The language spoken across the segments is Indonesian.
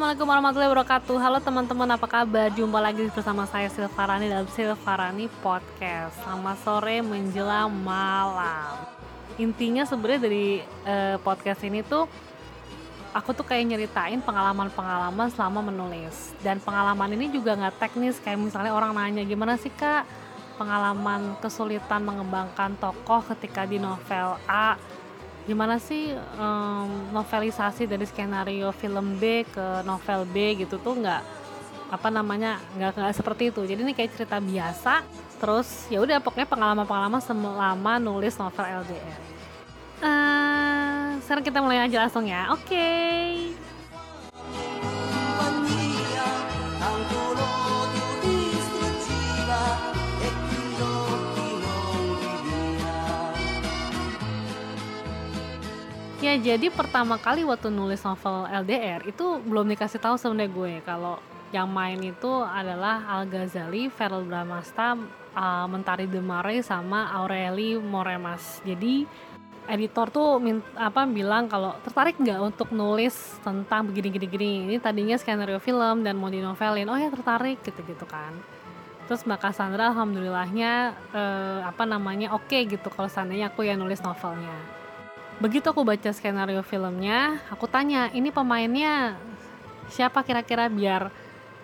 Assalamualaikum warahmatullahi wabarakatuh. Halo teman-teman apa kabar? Jumpa lagi bersama saya Silvarani dalam Silvarani Podcast. Selamat sore menjelang malam. Intinya sebenarnya dari uh, podcast ini tuh Aku tuh kayak nyeritain pengalaman-pengalaman selama menulis. Dan pengalaman ini juga nggak teknis. Kayak misalnya orang nanya gimana sih kak Pengalaman kesulitan mengembangkan tokoh ketika di novel A gimana sih um, novelisasi dari skenario film B ke novel B gitu tuh nggak apa namanya nggak nggak seperti itu. Jadi ini kayak cerita biasa terus ya udah pokoknya pengalaman-pengalaman selama nulis novel LDR uh, sekarang kita mulai aja langsung ya. Oke. okay. Ya jadi pertama kali waktu nulis novel LDR itu belum dikasih tahu sebenarnya gue kalau yang main itu adalah Al Ghazali, Feral Bramasta, uh, Mentari Demare sama Aureli Moremas. Jadi editor tuh mint, apa bilang kalau tertarik nggak untuk nulis tentang begini-gini gini. Ini tadinya skenario film dan mau dinovelin. Oh ya tertarik gitu-gitu kan. Terus Mbak Cassandra alhamdulillahnya eh, apa namanya oke okay gitu kalau seandainya aku yang nulis novelnya begitu aku baca skenario filmnya aku tanya ini pemainnya siapa kira-kira biar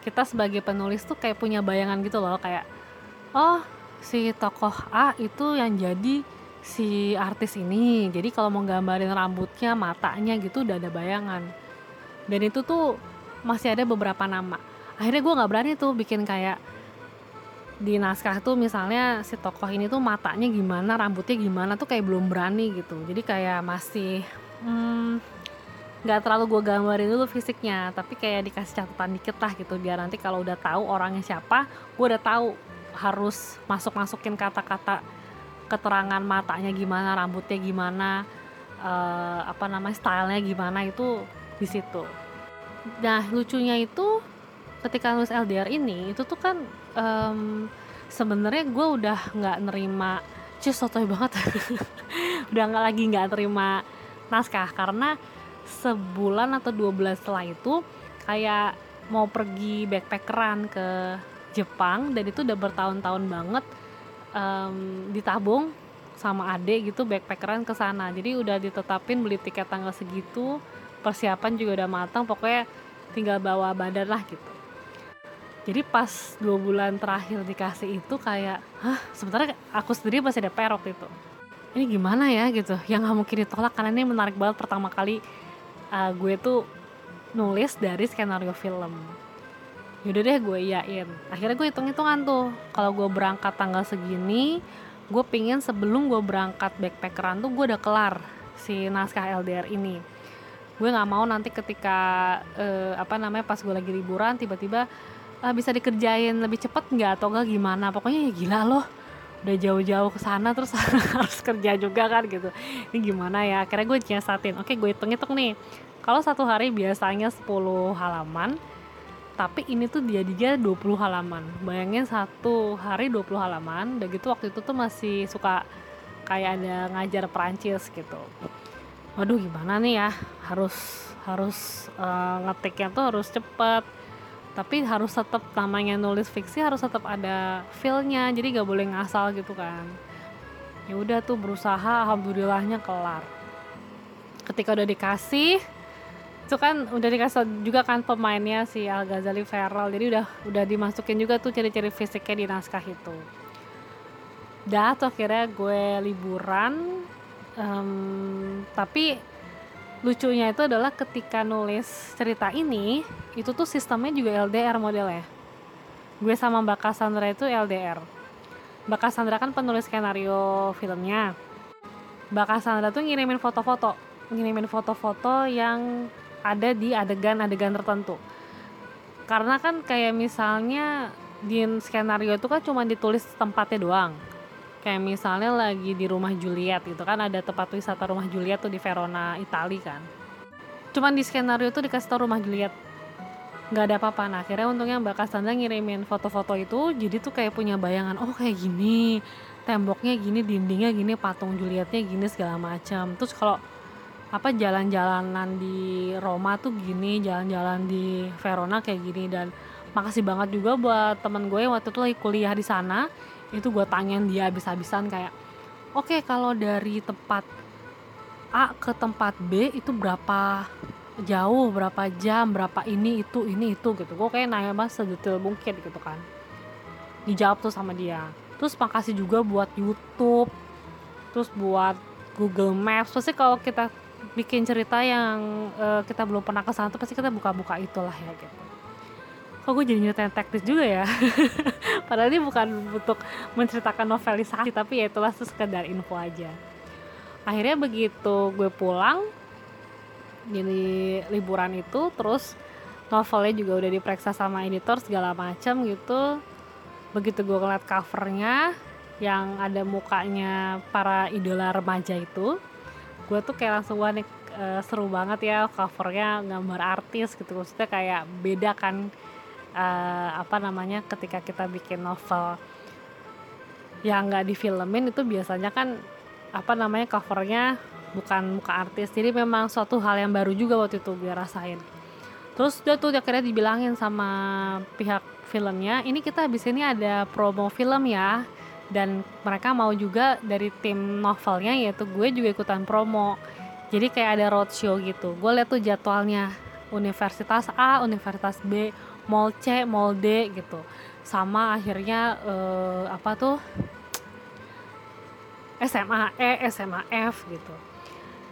kita sebagai penulis tuh kayak punya bayangan gitu loh kayak oh si tokoh A itu yang jadi si artis ini jadi kalau mau gambarin rambutnya matanya gitu udah ada bayangan. Dan itu tuh masih ada beberapa nama. Akhirnya gue nggak berani tuh bikin kayak di naskah tuh misalnya si tokoh ini tuh matanya gimana rambutnya gimana tuh kayak belum berani gitu. Jadi kayak masih hmm, nggak hmm, terlalu gue gambarin dulu fisiknya tapi kayak dikasih catatan dikit lah gitu biar nanti kalau udah tahu orangnya siapa gue udah tahu harus masuk masukin kata-kata keterangan matanya gimana rambutnya gimana uh, apa namanya stylenya gimana itu di situ. Nah lucunya itu ketika nulis LDR ini itu tuh kan um, sebenarnya gue udah nggak nerima cus sotoy banget. Udah nggak lagi nggak terima naskah karena sebulan atau dua bulan setelah itu kayak mau pergi backpackeran ke Jepang dan itu udah bertahun-tahun banget um, ditabung sama ade gitu backpackeran ke sana. Jadi udah ditetapin beli tiket tanggal segitu persiapan juga udah matang pokoknya tinggal bawa badan lah gitu jadi pas dua bulan terakhir dikasih itu kayak hah sebenarnya aku sendiri masih ada perok itu. Ini gimana ya? gitu. Yang nggak mungkin ditolak karena ini menarik banget pertama kali uh, gue tuh nulis dari skenario film. Yaudah deh gue iyain akhirnya gue hitung-hitungan tuh kalau gue berangkat tanggal segini gue pingin sebelum gue berangkat backpackeran tuh gue udah kelar si naskah LDR ini. Gue nggak mau nanti ketika uh, apa namanya pas gue lagi liburan tiba-tiba uh, bisa dikerjain lebih cepet nggak atau enggak gimana? Pokoknya ya gila loh. Udah jauh-jauh ke sana terus harus kerja juga kan gitu. Ini gimana ya? Akhirnya gue nyiasatin. Oke gue hitung-hitung nih. Kalau satu hari biasanya 10 halaman tapi ini tuh dia dia 20 halaman. Bayangin satu hari 20 halaman udah gitu waktu itu tuh masih suka kayak ada ngajar Perancis gitu. Waduh gimana nih ya? Harus harus uh, ngetiknya tuh harus cepet tapi harus tetap namanya nulis fiksi harus tetap ada feelnya jadi gak boleh ngasal gitu kan. Ya udah tuh berusaha alhamdulillahnya kelar. Ketika udah dikasih itu kan udah dikasih juga kan pemainnya si Al Ghazali Feral jadi udah udah dimasukin juga tuh ciri-ciri fisiknya di naskah itu. Dah tuh akhirnya gue liburan um, tapi lucunya itu adalah ketika nulis cerita ini itu tuh sistemnya juga LDR modelnya. Gue sama Mbak Cassandra itu LDR Mbak Cassandra kan penulis skenario filmnya. Mbak Cassandra tuh ngirimin foto-foto ngirimin foto-foto yang ada di adegan-adegan tertentu. Karena kan kayak misalnya di skenario itu kan cuma ditulis tempatnya doang kayak misalnya lagi di rumah Juliet gitu kan ada tempat wisata rumah Juliet tuh di Verona Italia kan. Cuman di skenario tuh dikasih tau rumah Juliet. Nggak ada apa-apa. Nah akhirnya untungnya Mbak Cassandra ngirimin foto-foto itu jadi tuh kayak punya bayangan oh kayak gini temboknya gini dindingnya gini patung Julietnya gini segala macam. Terus kalau apa jalan-jalanan di Roma tuh gini jalan-jalan di Verona kayak gini. Dan makasih banget juga buat temen gue yang waktu itu lagi kuliah di sana itu gue tanyain dia habis-habisan kayak oke okay, kalau dari tempat A ke tempat B itu berapa jauh berapa jam berapa ini itu ini itu gitu. Gue kayak nanya mas sedetail mungkin gitu kan. Dijawab tuh sama dia. Terus makasih juga buat YouTube terus buat Google Maps. Pasti kalau kita bikin cerita yang uh, kita belum pernah ke sana tuh pasti kita buka-buka itulah ya gitu kok gue jadi nyeritain teknis juga ya? Padahal ini bukan untuk menceritakan novelisasi tapi ya itulah sekedar info aja. Akhirnya begitu gue pulang jadi liburan itu terus novelnya juga udah diperiksa sama editor segala macam gitu. Begitu gue ngeliat covernya yang ada mukanya para idola remaja itu gue tuh kayak langsung wah nih uh, seru banget ya covernya gambar artis gitu. Maksudnya kayak beda kan uh, apa namanya ketika kita bikin novel yang nggak difilmin itu biasanya kan apa namanya covernya bukan muka artis. Jadi memang suatu hal yang baru juga waktu itu gue rasain. Terus dia tuh akhirnya dibilangin sama pihak filmnya ini kita habis ini ada promo film ya. Dan mereka mau juga dari tim novelnya yaitu gue juga ikutan promo. Jadi kayak ada roadshow gitu. Gue liat tuh jadwalnya. Universitas A, Universitas B, Mall C, Mall D gitu. Sama akhirnya uh, apa tuh? SMA E, SMA F gitu.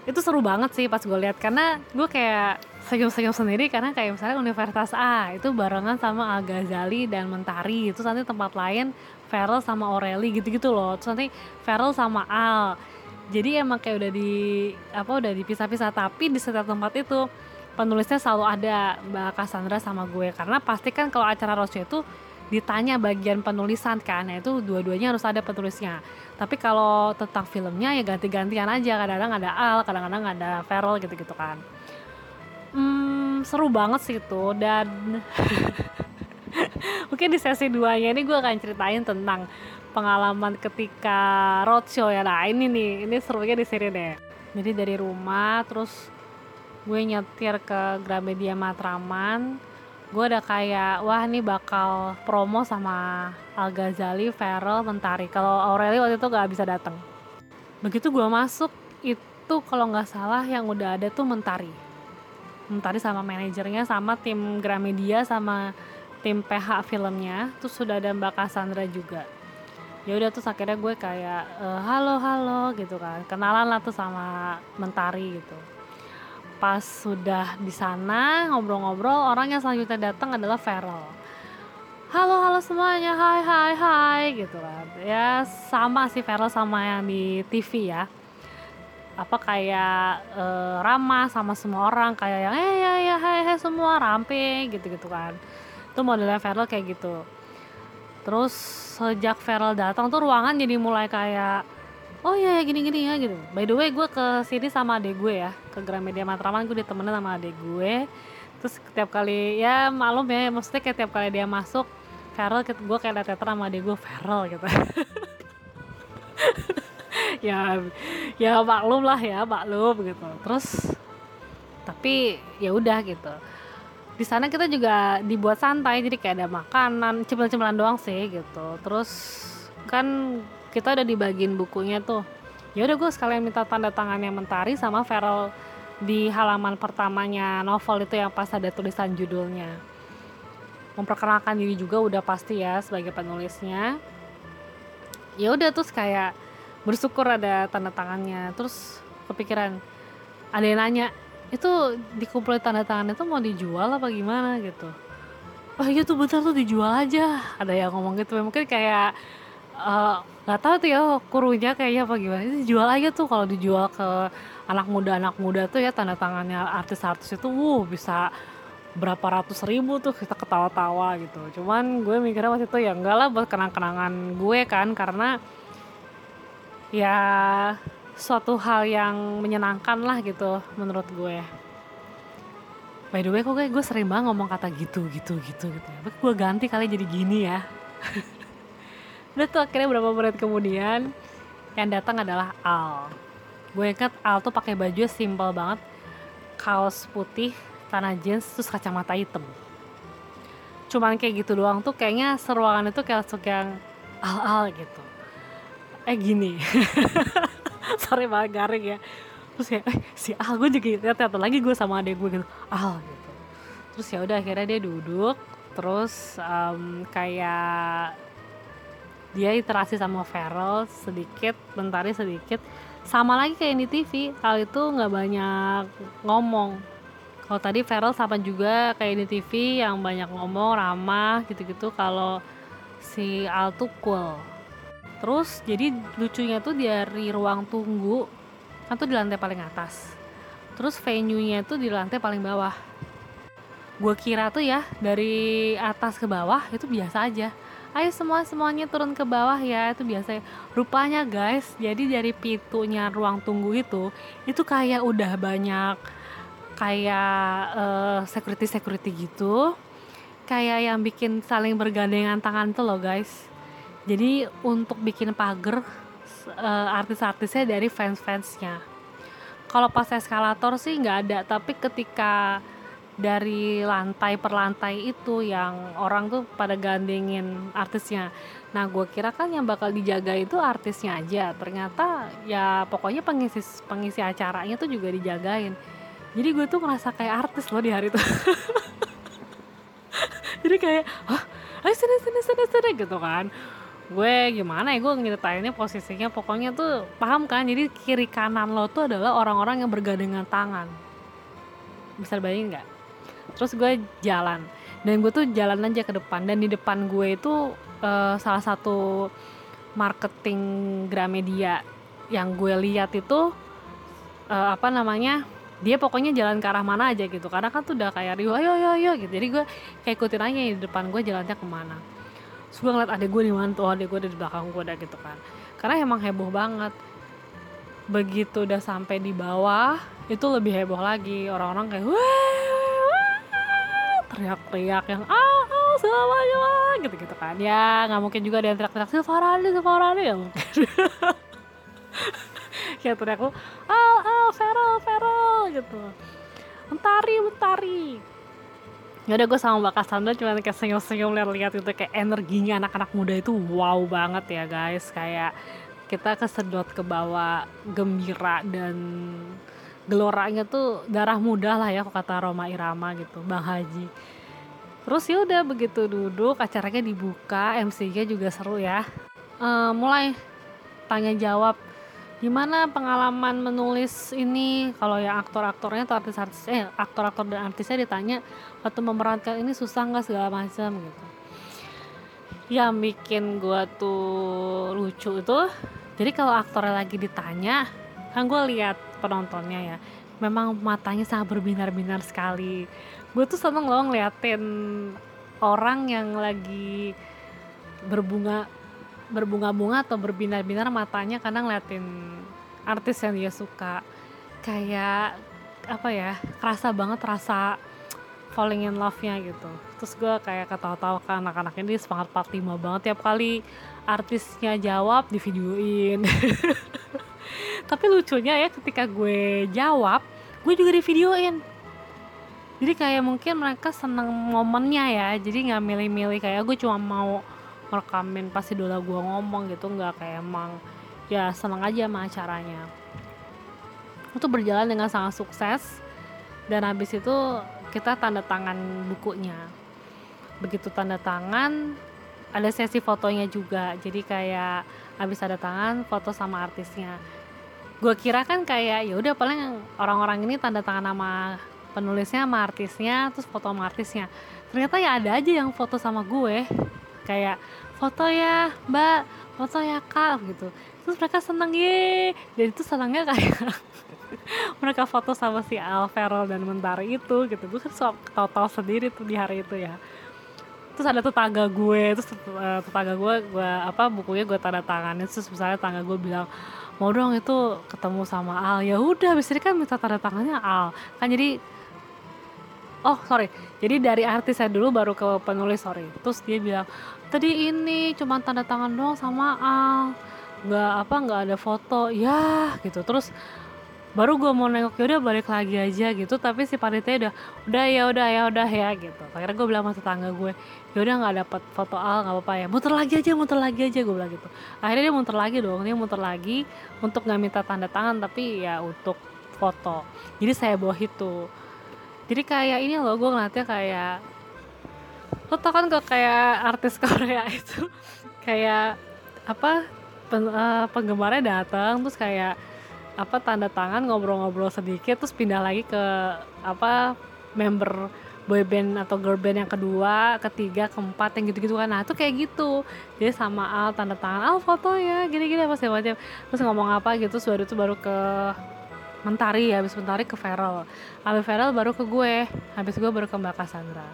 Itu seru banget sih pas gue lihat karena gue kayak senyum-senyum sendiri karena kayak misalnya Universitas A itu barengan sama Al Ghazali dan Mentari. Itu nanti tempat lain Feral sama Aureli gitu-gitu loh. Terus nanti Feral sama Al. Jadi emang kayak udah di apa udah dipisah-pisah. Tapi di setiap tempat itu penulisnya selalu ada Mbak Cassandra sama gue. Karena pasti kan kalau acara roadshow itu ditanya bagian penulisan kan itu dua-duanya harus ada penulisnya. Tapi kalau tentang filmnya ya ganti-gantian aja kadang-kadang ada Al kadang-kadang ada Feral gitu-gitu kan. Hmm, seru banget sih itu dan mungkin di sesi duanya ini gue akan ceritain tentang pengalaman ketika roadshow ya. Nah ini nih ini serunya di sini deh. Jadi dari rumah terus gue nyetir ke Gramedia Matraman gue udah kayak wah ini bakal promo sama Al Ghazali, Feral, Mentari. Kalau Aureli waktu itu gak bisa datang. Begitu gue masuk itu kalau nggak salah yang udah ada tuh Mentari. Mentari sama manajernya sama tim Gramedia sama tim PH filmnya. Terus sudah ada Mbak Cassandra juga. Ya udah tuh akhirnya gue kayak e, halo halo gitu kan. Kenalan lah tuh sama Mentari gitu pas sudah di sana ngobrol-ngobrol orang yang selanjutnya datang adalah Feral. Halo halo semuanya. Hai hai hai gitu kan. Ya sama sih Feral sama yang di TV ya. Apa kayak e, ramah sama semua orang kayak yang eh ya ya hai hai semua ramping gitu gitu kan. Itu modelnya Feral kayak gitu. Terus sejak Feral datang tuh ruangan jadi mulai kayak oh iya ya gini gini ya gitu by the way gue ke sini sama adek gue ya. Ke Gramedia Matraman gue ditemenin sama adek gue. Terus setiap kali ya malum ya maksudnya kayak tiap kali dia masuk Feral gue kayak liat teater sama adek gue Feral gitu. Ya ya maklum lah ya maklum gitu. Terus tapi ya udah gitu. Di sana kita juga dibuat santai jadi kayak ada makanan cemilan-cemilan doang sih gitu. Terus kan kita udah dibagiin bukunya tuh. Ya udah gue sekalian minta tanda tangannya Mentari sama Feral di halaman pertamanya novel itu yang pas ada tulisan judulnya. Memperkenalkan diri juga udah pasti ya sebagai penulisnya. Ya udah terus kayak bersyukur ada tanda tangannya. Terus kepikiran ada yang nanya itu dikumpulin tanda tangannya tuh mau dijual apa gimana? Gitu. Oh iya tuh bentar tuh dijual aja ada yang ngomong gitu. Mungkin kayak uh, nggak tahu tuh ya kurunya kayaknya apa gimana ini jual aja tuh kalau dijual ke anak muda anak muda tuh ya tanda tangannya artis-artis itu wuh bisa berapa ratus ribu tuh kita ketawa-tawa gitu. Cuman gue mikirnya waktu itu ya enggak lah buat kenang-kenangan gue kan karena ya suatu hal yang menyenangkan lah gitu menurut gue. By the way kok gue sering banget ngomong kata gitu gitu gitu gitu. Gue ganti kali jadi gini ya udah tuh akhirnya berapa menit kemudian yang datang adalah Al. Gue ingat Al tuh pakai baju simple banget kaos putih tanah jeans terus kacamata hitam. Cuman kayak gitu doang tuh kayaknya seruangan itu kayak langsung yang al-al gitu. Eh gini. Sorry banget garing ya. Terus ya si Al gue juga lihat lihat lagi gue sama adek gue gitu Al gitu. Terus ya udah akhirnya dia duduk terus um, kayak dia interaksi sama Feral sedikit bentari sedikit. Sama lagi kayak di TV Al itu nggak banyak ngomong. Kalau tadi Feral sama juga kayak di TV yang banyak ngomong ramah gitu-gitu. Kalau si Al tuh cool. Terus jadi lucunya tuh dari ruang tunggu kan tuh di lantai paling atas. Terus venue-nya tuh di lantai paling bawah. Gue kira tuh ya dari atas ke bawah itu biasa aja ayo semua semuanya turun ke bawah ya. Itu biasa rupanya guys jadi dari pintunya ruang tunggu itu itu kayak udah banyak kayak uh, security security gitu. Kayak yang bikin saling bergandengan tangan tuh loh guys. Jadi untuk bikin pagar uh, artis-artisnya dari fans-fansnya. Kalau pas eskalator sih nggak ada tapi ketika dari lantai per lantai itu yang orang tuh pada gandengin artisnya. Nah gue kira kan yang bakal dijaga itu artisnya aja. Ternyata ya pokoknya pengisi pengisi acaranya tuh juga dijagain. Jadi gue tuh ngerasa kayak artis loh di hari itu. Jadi kayak hah? Ayo sini sini sini sini gitu kan. Gue gimana ya gue nyeritainnya posisinya pokoknya tuh paham kan? Jadi kiri kanan lo tuh adalah orang-orang yang bergandengan tangan. Bisa bayangin nggak terus gue jalan. Dan gue tuh jalan aja ke depan. Dan di depan gue itu uh, salah satu marketing Gramedia yang gue lihat itu uh, apa namanya dia pokoknya jalan ke arah mana aja gitu. Karena kan tuh udah kayak riuh ayo ayo ayo gitu. Jadi gue kayak ikutin aja di depan gue jalannya ke mana. Terus gue ngeliat adek gue di mana tuh adek gue di belakang gue udah gitu kan. Karena emang heboh banget. Begitu udah sampai di bawah itu lebih heboh lagi. Orang-orang kayak wah teriak-teriak yang ah ah semuanya gitu gitu kan. Ya nggak mungkin juga ada yang teriak-teriak Silvarani Silvarani ya mungkin. Kayak teriak lu al al Feral Feral gitu. Mentari mentari. Ya udah gue sama Mbak Cassandra cuma kayak senyum-senyum lihat-lihat itu kayak energinya anak-anak muda itu wow banget ya guys. Kayak kita kesedot ke bawah gembira dan geloranya tuh darah muda lah ya kata Roma Irama gitu Bang Haji. Terus ya udah begitu duduk acaranya dibuka MC-nya juga seru ya. Uh, mulai tanya jawab gimana pengalaman menulis ini? Kalau yang aktor-aktornya atau artis-artis eh aktor-aktor dan artisnya ditanya waktu memerankan ini susah nggak? segala macam gitu. Yang bikin gue tuh lucu itu jadi kalau aktornya lagi ditanya kan gue lihat penontonnya ya. Memang matanya sangat berbinar-binar sekali. Gue tuh seneng loh ngeliatin orang yang lagi berbunga berbunga-bunga atau berbinar-binar matanya karena ngeliatin artis yang dia suka. Kayak apa ya kerasa banget rasa falling in love-nya gitu. Terus gue kayak ketawa-tawa ke anak-anak ini semangat 45 banget tiap kali artisnya jawab di videoin tapi lucunya ya ketika gue jawab gue juga di videoin jadi kayak mungkin mereka seneng momennya ya. Jadi nggak milih-milih kayak gue cuma mau ngerekamin pas idola gue ngomong gitu. Nggak kayak emang ya seneng aja sama acaranya. Itu berjalan dengan sangat sukses. Dan habis itu kita tanda tangan bukunya. Begitu tanda tangan ada sesi fotonya juga. Jadi kayak habis ada tangan foto sama artisnya gue kira kan kayak ya udah paling orang-orang ini tanda tangan sama penulisnya sama artisnya terus foto sama artisnya. Ternyata ya ada aja yang foto sama gue. Kayak foto ya mbak. Foto ya kak gitu. Terus mereka seneng ye dan itu senangnya kayak mereka foto sama si Al Feral dan Mentari itu gitu. Gue kan tahu-tahu sendiri tuh di hari itu ya. Terus ada tetangga gue terus uh, tetangga gue gue apa bukunya gue tanda tanganin. Terus misalnya tetangga gue bilang mau dong itu ketemu sama Al. Ya udah bisa kan minta tanda tangannya Al. Kan jadi oh sorry. Jadi dari artis saya dulu baru ke penulis sorry. Terus dia bilang tadi ini cuma tanda tangan doang sama Al. Nggak apa nggak ada foto. Ya gitu. Terus baru gue mau nengok ya udah balik lagi aja gitu. Tapi si panitia udah udah ya udah ya udah ya gitu. Akhirnya gue bilang sama tetangga gue ya udah nggak dapat foto al nggak apa-apa ya. Muter lagi aja muter lagi aja gue bilang gitu. Akhirnya dia muter lagi dong dia muter lagi untuk nggak minta tanda tangan tapi ya untuk foto. Jadi saya bawa itu. Jadi kayak ini loh gue ngeliatnya kayak lo tau kan kok kayak artis Korea itu kayak apa pen, uh, penggemarnya datang terus kayak apa tanda tangan ngobrol-ngobrol sedikit terus pindah lagi ke apa member boyband atau girl band yang kedua, ketiga, keempat yang gitu-gitu kan. Nah, itu kayak gitu. Jadi sama Al tanda tangan, Al foto ya, gini-gini apa sih macam. Terus ngomong apa gitu, terus baru itu baru ke Mentari, habis Mentari ke Feral. Habis Feral baru ke gue, habis gue baru ke Mbak Cassandra.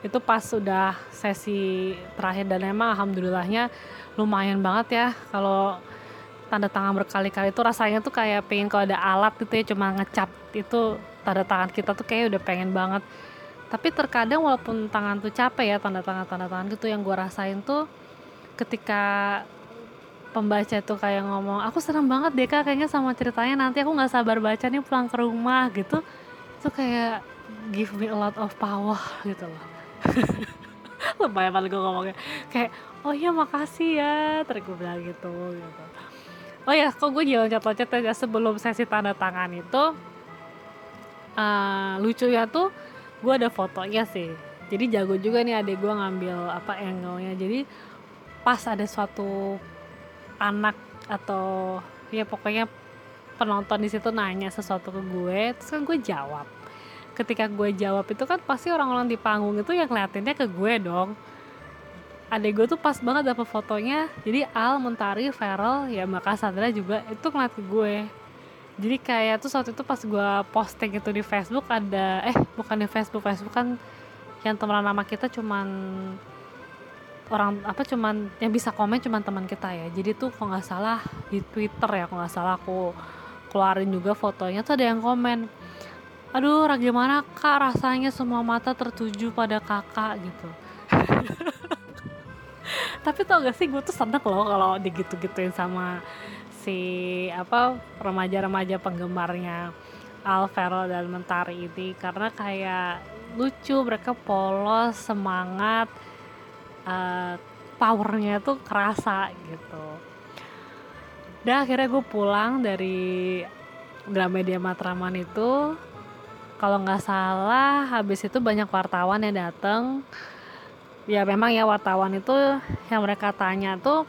Itu pas sudah sesi terakhir dan emang alhamdulillahnya lumayan banget ya kalau tanda tangan berkali-kali itu rasanya tuh kayak pengen kalau ada alat gitu ya cuma ngecap itu tanda tangan kita tuh kayak udah pengen banget. Tapi terkadang walaupun tangan tuh capek ya tanda tangan tanda tangan gitu yang gue rasain tuh ketika pembaca tuh kayak ngomong aku senang banget deh kak kayaknya sama ceritanya nanti aku nggak sabar baca nih pulang ke rumah gitu itu kayak give me a lot of power gitu loh. Lumayan banget gue ngomongnya. Kayak oh iya makasih ya terus gue bilang gitu gitu oh ya kok gue jalan loncat-loncat aja sebelum sesi tanda tangan itu uh, lucu ya tuh gue ada fotonya sih. Jadi jago juga nih adek gue ngambil apa angle-nya. Jadi pas ada suatu anak atau ya pokoknya penonton di situ nanya sesuatu ke gue terus kan gue jawab. Ketika gue jawab itu kan pasti orang-orang di panggung itu yang ngeliatinnya ke gue dong adek gue tuh pas banget dapet fotonya. Jadi Al, Mentari, Feral, ya Mbak Sandra juga itu ngeliat ke gue. Jadi kayak tuh saat itu pas gue posting itu di Facebook ada eh bukan di Facebook Facebook kan yang teman nama kita cuman orang apa cuman yang bisa komen cuman teman kita ya. Jadi tuh kok nggak salah di Twitter ya kok nggak salah aku keluarin juga fotonya tuh ada yang komen aduh gimana kak? Rasanya semua mata tertuju pada kakak gitu tapi tau gak sih gue tuh seneng loh kalau digitu-gituin sama si apa remaja-remaja penggemarnya Alvaro dan Mentari ini. Karena kayak lucu mereka polos semangat uh, powernya tuh kerasa gitu. Dan akhirnya gue pulang dari Gramedia Matraman itu. Kalau nggak salah habis itu banyak wartawan yang datang ya memang ya wartawan itu yang mereka tanya tuh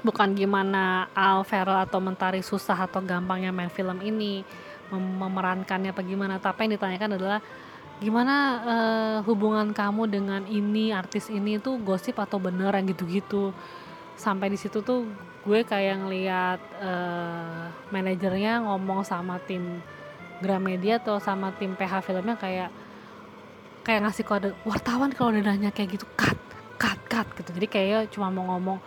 bukan gimana Al Feral atau Mentari susah atau gampangnya main film ini mem memerankannya apa gimana tapi yang ditanyakan adalah gimana uh, hubungan kamu dengan ini artis ini tuh gosip atau bener yang gitu-gitu. Sampai di situ tuh gue kayak ngeliat uh, manajernya ngomong sama tim Gramedia atau sama tim PH filmnya kayak kayak ngasih kode wartawan kalau udah nanya kayak gitu cut cut cut gitu. Jadi kayak cuma mau ngomong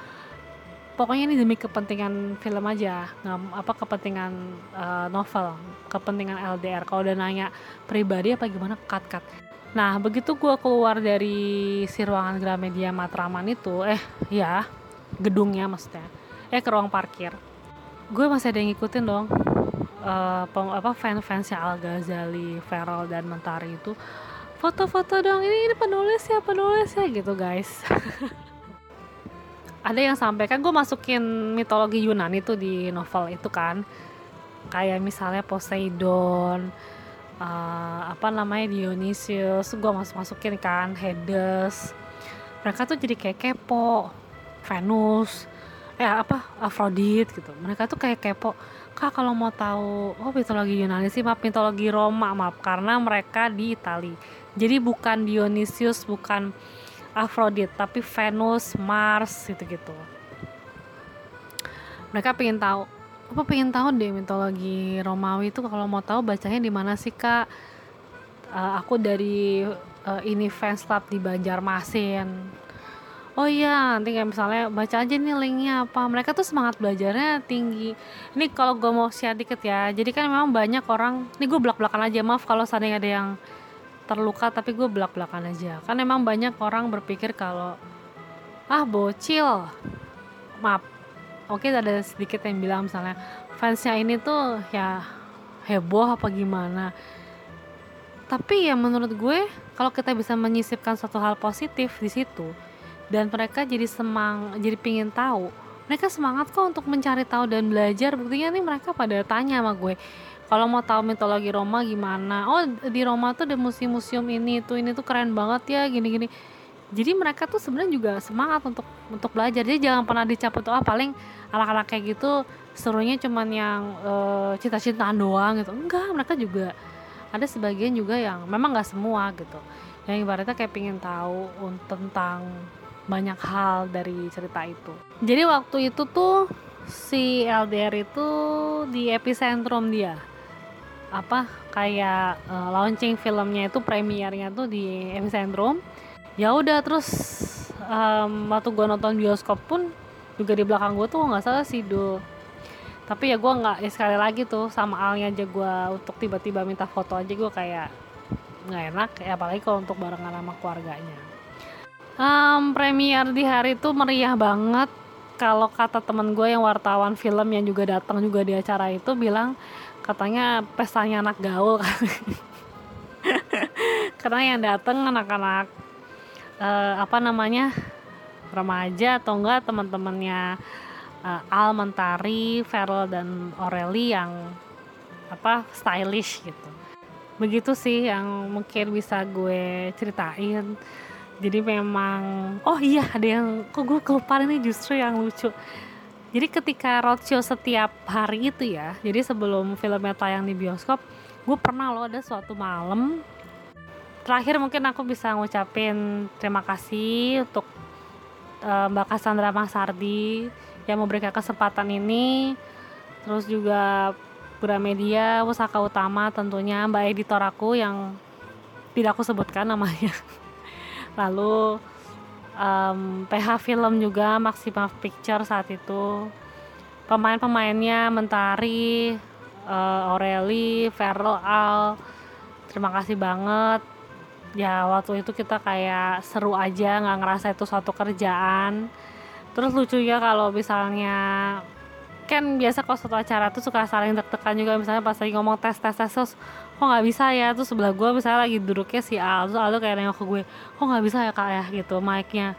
pokoknya ini demi kepentingan film aja nggak apa kepentingan uh, novel kepentingan LDR kalau udah nanya pribadi apa gimana cut cut. Nah begitu gue keluar dari si ruangan Gramedia Matraman itu eh ya gedungnya maksudnya eh ke ruang parkir gue masih ada yang ngikutin dong uh, apa fans-fansnya Al Ghazali, Feral dan Mentari itu foto-foto dong ini ini penulis ya penulis ya gitu guys. Ada yang sampai kan gue masukin mitologi Yunani tuh di novel itu kan. Kayak misalnya Poseidon uh, apa namanya Dionysius gue masuk masukin kan Hades. Mereka tuh jadi kayak kepo. Venus eh apa Aphrodite gitu. Mereka tuh kayak kepo kak kalau mau tahu oh mitologi Yunani sih maaf mitologi Roma maaf karena mereka di Itali jadi bukan Dionysius bukan Aphrodite tapi Venus Mars gitu gitu mereka pengen tahu apa pengen tahu deh mitologi Romawi itu kalau mau tahu bacanya di mana sih kak? Uh, aku dari uh, ini fans club di Banjarmasin. Oh iya nanti kayak misalnya baca aja nih linknya apa. Mereka tuh semangat belajarnya tinggi. Ini kalau gue mau share dikit ya. Jadi kan memang banyak orang ini gue belak belakan aja maaf kalau seandainya ada yang terluka tapi gue belak-belakan aja. Kan emang banyak orang berpikir kalau ah bocil. Maaf. Oke ada sedikit yang bilang misalnya fansnya ini tuh ya heboh apa gimana? Tapi ya menurut gue kalau kita bisa menyisipkan suatu hal positif di situ dan mereka jadi semang jadi pingin tahu mereka semangat kok untuk mencari tahu dan belajar. Buktinya nih mereka pada tanya sama gue kalau mau tahu mitologi Roma gimana? Oh di Roma tuh ada museum-museum ini tuh ini tuh keren banget ya gini-gini. Jadi mereka tuh sebenarnya juga semangat untuk untuk belajar. Jadi jangan pernah dicaput tuh ah paling anak-anak kayak gitu serunya cuman yang uh, cita-citaan doang gitu. Enggak mereka juga ada sebagian juga yang memang nggak semua gitu. Yang ibaratnya kayak pingin tahu tentang banyak hal dari cerita itu. Jadi waktu itu tuh si LDR itu di epicentrum dia apa kayak uh, launching filmnya itu premiernya tuh di epicentrum ya udah terus um, waktu gue nonton bioskop pun juga di belakang gue tuh nggak salah sih do tapi ya gue nggak ya sekali lagi tuh sama alnya aja gue untuk tiba-tiba minta foto aja gue kayak nggak enak ya apalagi kalau untuk barengan sama keluarganya. Um, premier di hari itu meriah banget. Kalau kata temen gue yang wartawan film yang juga datang juga di acara itu bilang katanya pestanya anak gaul karena yang datang anak-anak uh, apa namanya remaja atau enggak teman-temannya uh, Al Mentari, Feral dan Aureli yang apa stylish gitu. Begitu sih yang mungkin bisa gue ceritain. Jadi memang oh iya ada yang kok gue kelupaan ini justru yang lucu. Jadi ketika roadshow setiap hari itu ya, jadi sebelum filmnya tayang di bioskop, gue pernah loh ada suatu malam terakhir mungkin aku bisa ngucapin terima kasih untuk uh, Mbak Cassandra Masardi yang memberikan kesempatan ini terus juga Gramedia, Pusaka Utama tentunya Mbak editor aku yang tidak aku sebutkan namanya. Lalu um, PH Film juga Maxima Picture saat itu. Pemain-pemainnya Mentari uh, Aureli, Feral Al. Terima kasih banget. Ya waktu itu kita kayak seru aja nggak ngerasa itu suatu kerjaan. Terus lucunya kalau misalnya kan biasa kalau satu acara tuh suka saling deg-degan juga. Misalnya pas lagi ngomong tes tes tes terus kok nggak bisa ya? Tuh sebelah gue misalnya lagi duduknya si Al terus Aldo kayak nengok ke gue kok nggak bisa ya kak ya? Gitu mic-nya.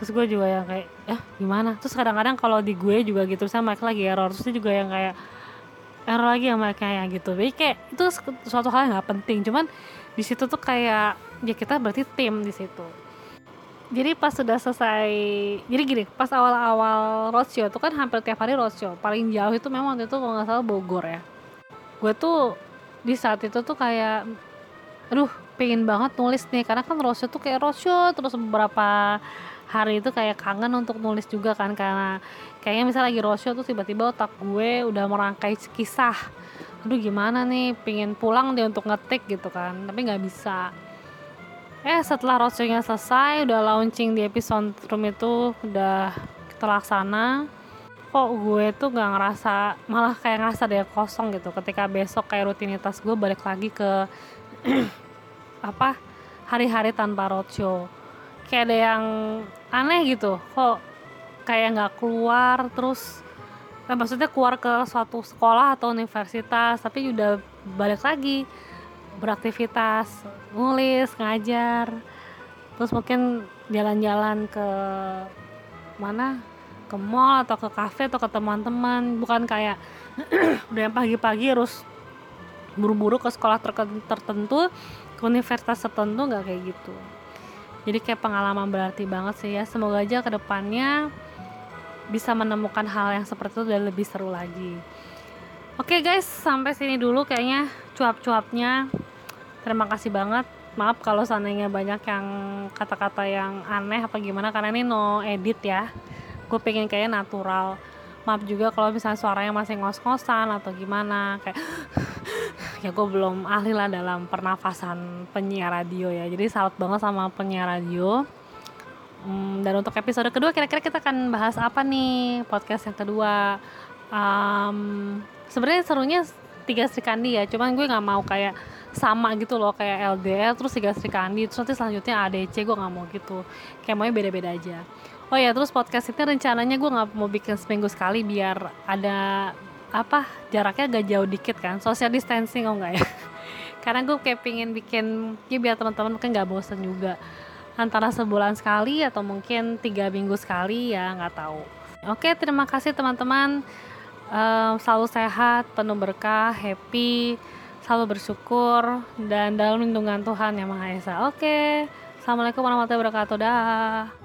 Terus gue juga yang kayak ya gimana? Terus kadang-kadang kalau di gue juga gitu misalnya mic lagi error terus dia juga yang kayak error lagi ya mic-nya ya gitu. Jadi kayak itu suatu hal yang nggak penting cuman di situ tuh kayak ya kita berarti tim di situ. Jadi pas sudah selesai jadi gini pas awal-awal roadshow itu kan hampir tiap hari roadshow paling jauh itu memang waktu itu kalau nggak salah Bogor ya. Gue tuh di saat itu tuh kayak aduh pengen banget nulis nih. Karena kan roadshow tuh kayak roadshow terus beberapa hari itu kayak kangen untuk nulis juga kan karena kayaknya misalnya lagi roadshow tuh tiba-tiba otak gue udah merangkai kisah. Aduh gimana nih? Pengen pulang deh untuk ngetik gitu kan. Tapi nggak bisa. Eh setelah roadshow-nya selesai udah launching di episode room itu udah terlaksana kok gue tuh gak ngerasa malah kayak ngerasa dia kosong gitu. Ketika besok kayak rutinitas gue balik lagi ke apa hari-hari tanpa roadshow. Kayak ada yang aneh gitu kok kayak nggak keluar terus eh, maksudnya keluar ke suatu sekolah atau universitas tapi udah balik lagi beraktivitas nulis ngajar terus mungkin jalan-jalan ke mana ke mall atau ke kafe atau ke teman-teman. Bukan kayak udah yang pagi-pagi harus buru-buru ke sekolah tertentu ke universitas tertentu nggak kayak gitu. Jadi kayak pengalaman berarti banget sih ya. Semoga aja ke depannya bisa menemukan hal yang seperti itu dan lebih seru lagi. Oke okay guys sampai sini dulu kayaknya cuap-cuapnya. Terima kasih banget. Maaf kalau seandainya banyak yang kata-kata yang aneh apa gimana karena ini no edit ya gue pengen kayak natural. Maaf juga kalau misalnya suaranya masih ngos-ngosan atau gimana kayak ya gue belum ahli lah dalam pernafasan penyiar radio ya. Jadi salut banget sama penyiar radio. Hmm, dan untuk episode kedua kira-kira kita akan bahas apa nih? Podcast yang kedua. Um, sebenarnya serunya tiga Sri Kandi ya cuman gue nggak mau kayak sama gitu loh kayak LDR terus tiga Sri Kandi terus nanti selanjutnya ADC gue nggak mau gitu. Kayak maunya beda-beda aja oh ya terus podcast ini rencananya gue nggak mau bikin seminggu sekali biar ada apa jaraknya agak jauh dikit kan. Social distancing oh enggak ya? Karena gue kayak pingin bikin ya biar teman-teman kan nggak bosen juga. Antara sebulan sekali atau mungkin tiga minggu sekali ya nggak tahu. Oke terima kasih teman-teman. Um, selalu sehat penuh berkah happy selalu bersyukur dan dalam lindungan Tuhan yang Maha Esa. Oke assalamualaikum warahmatullahi wabarakatuh. Dah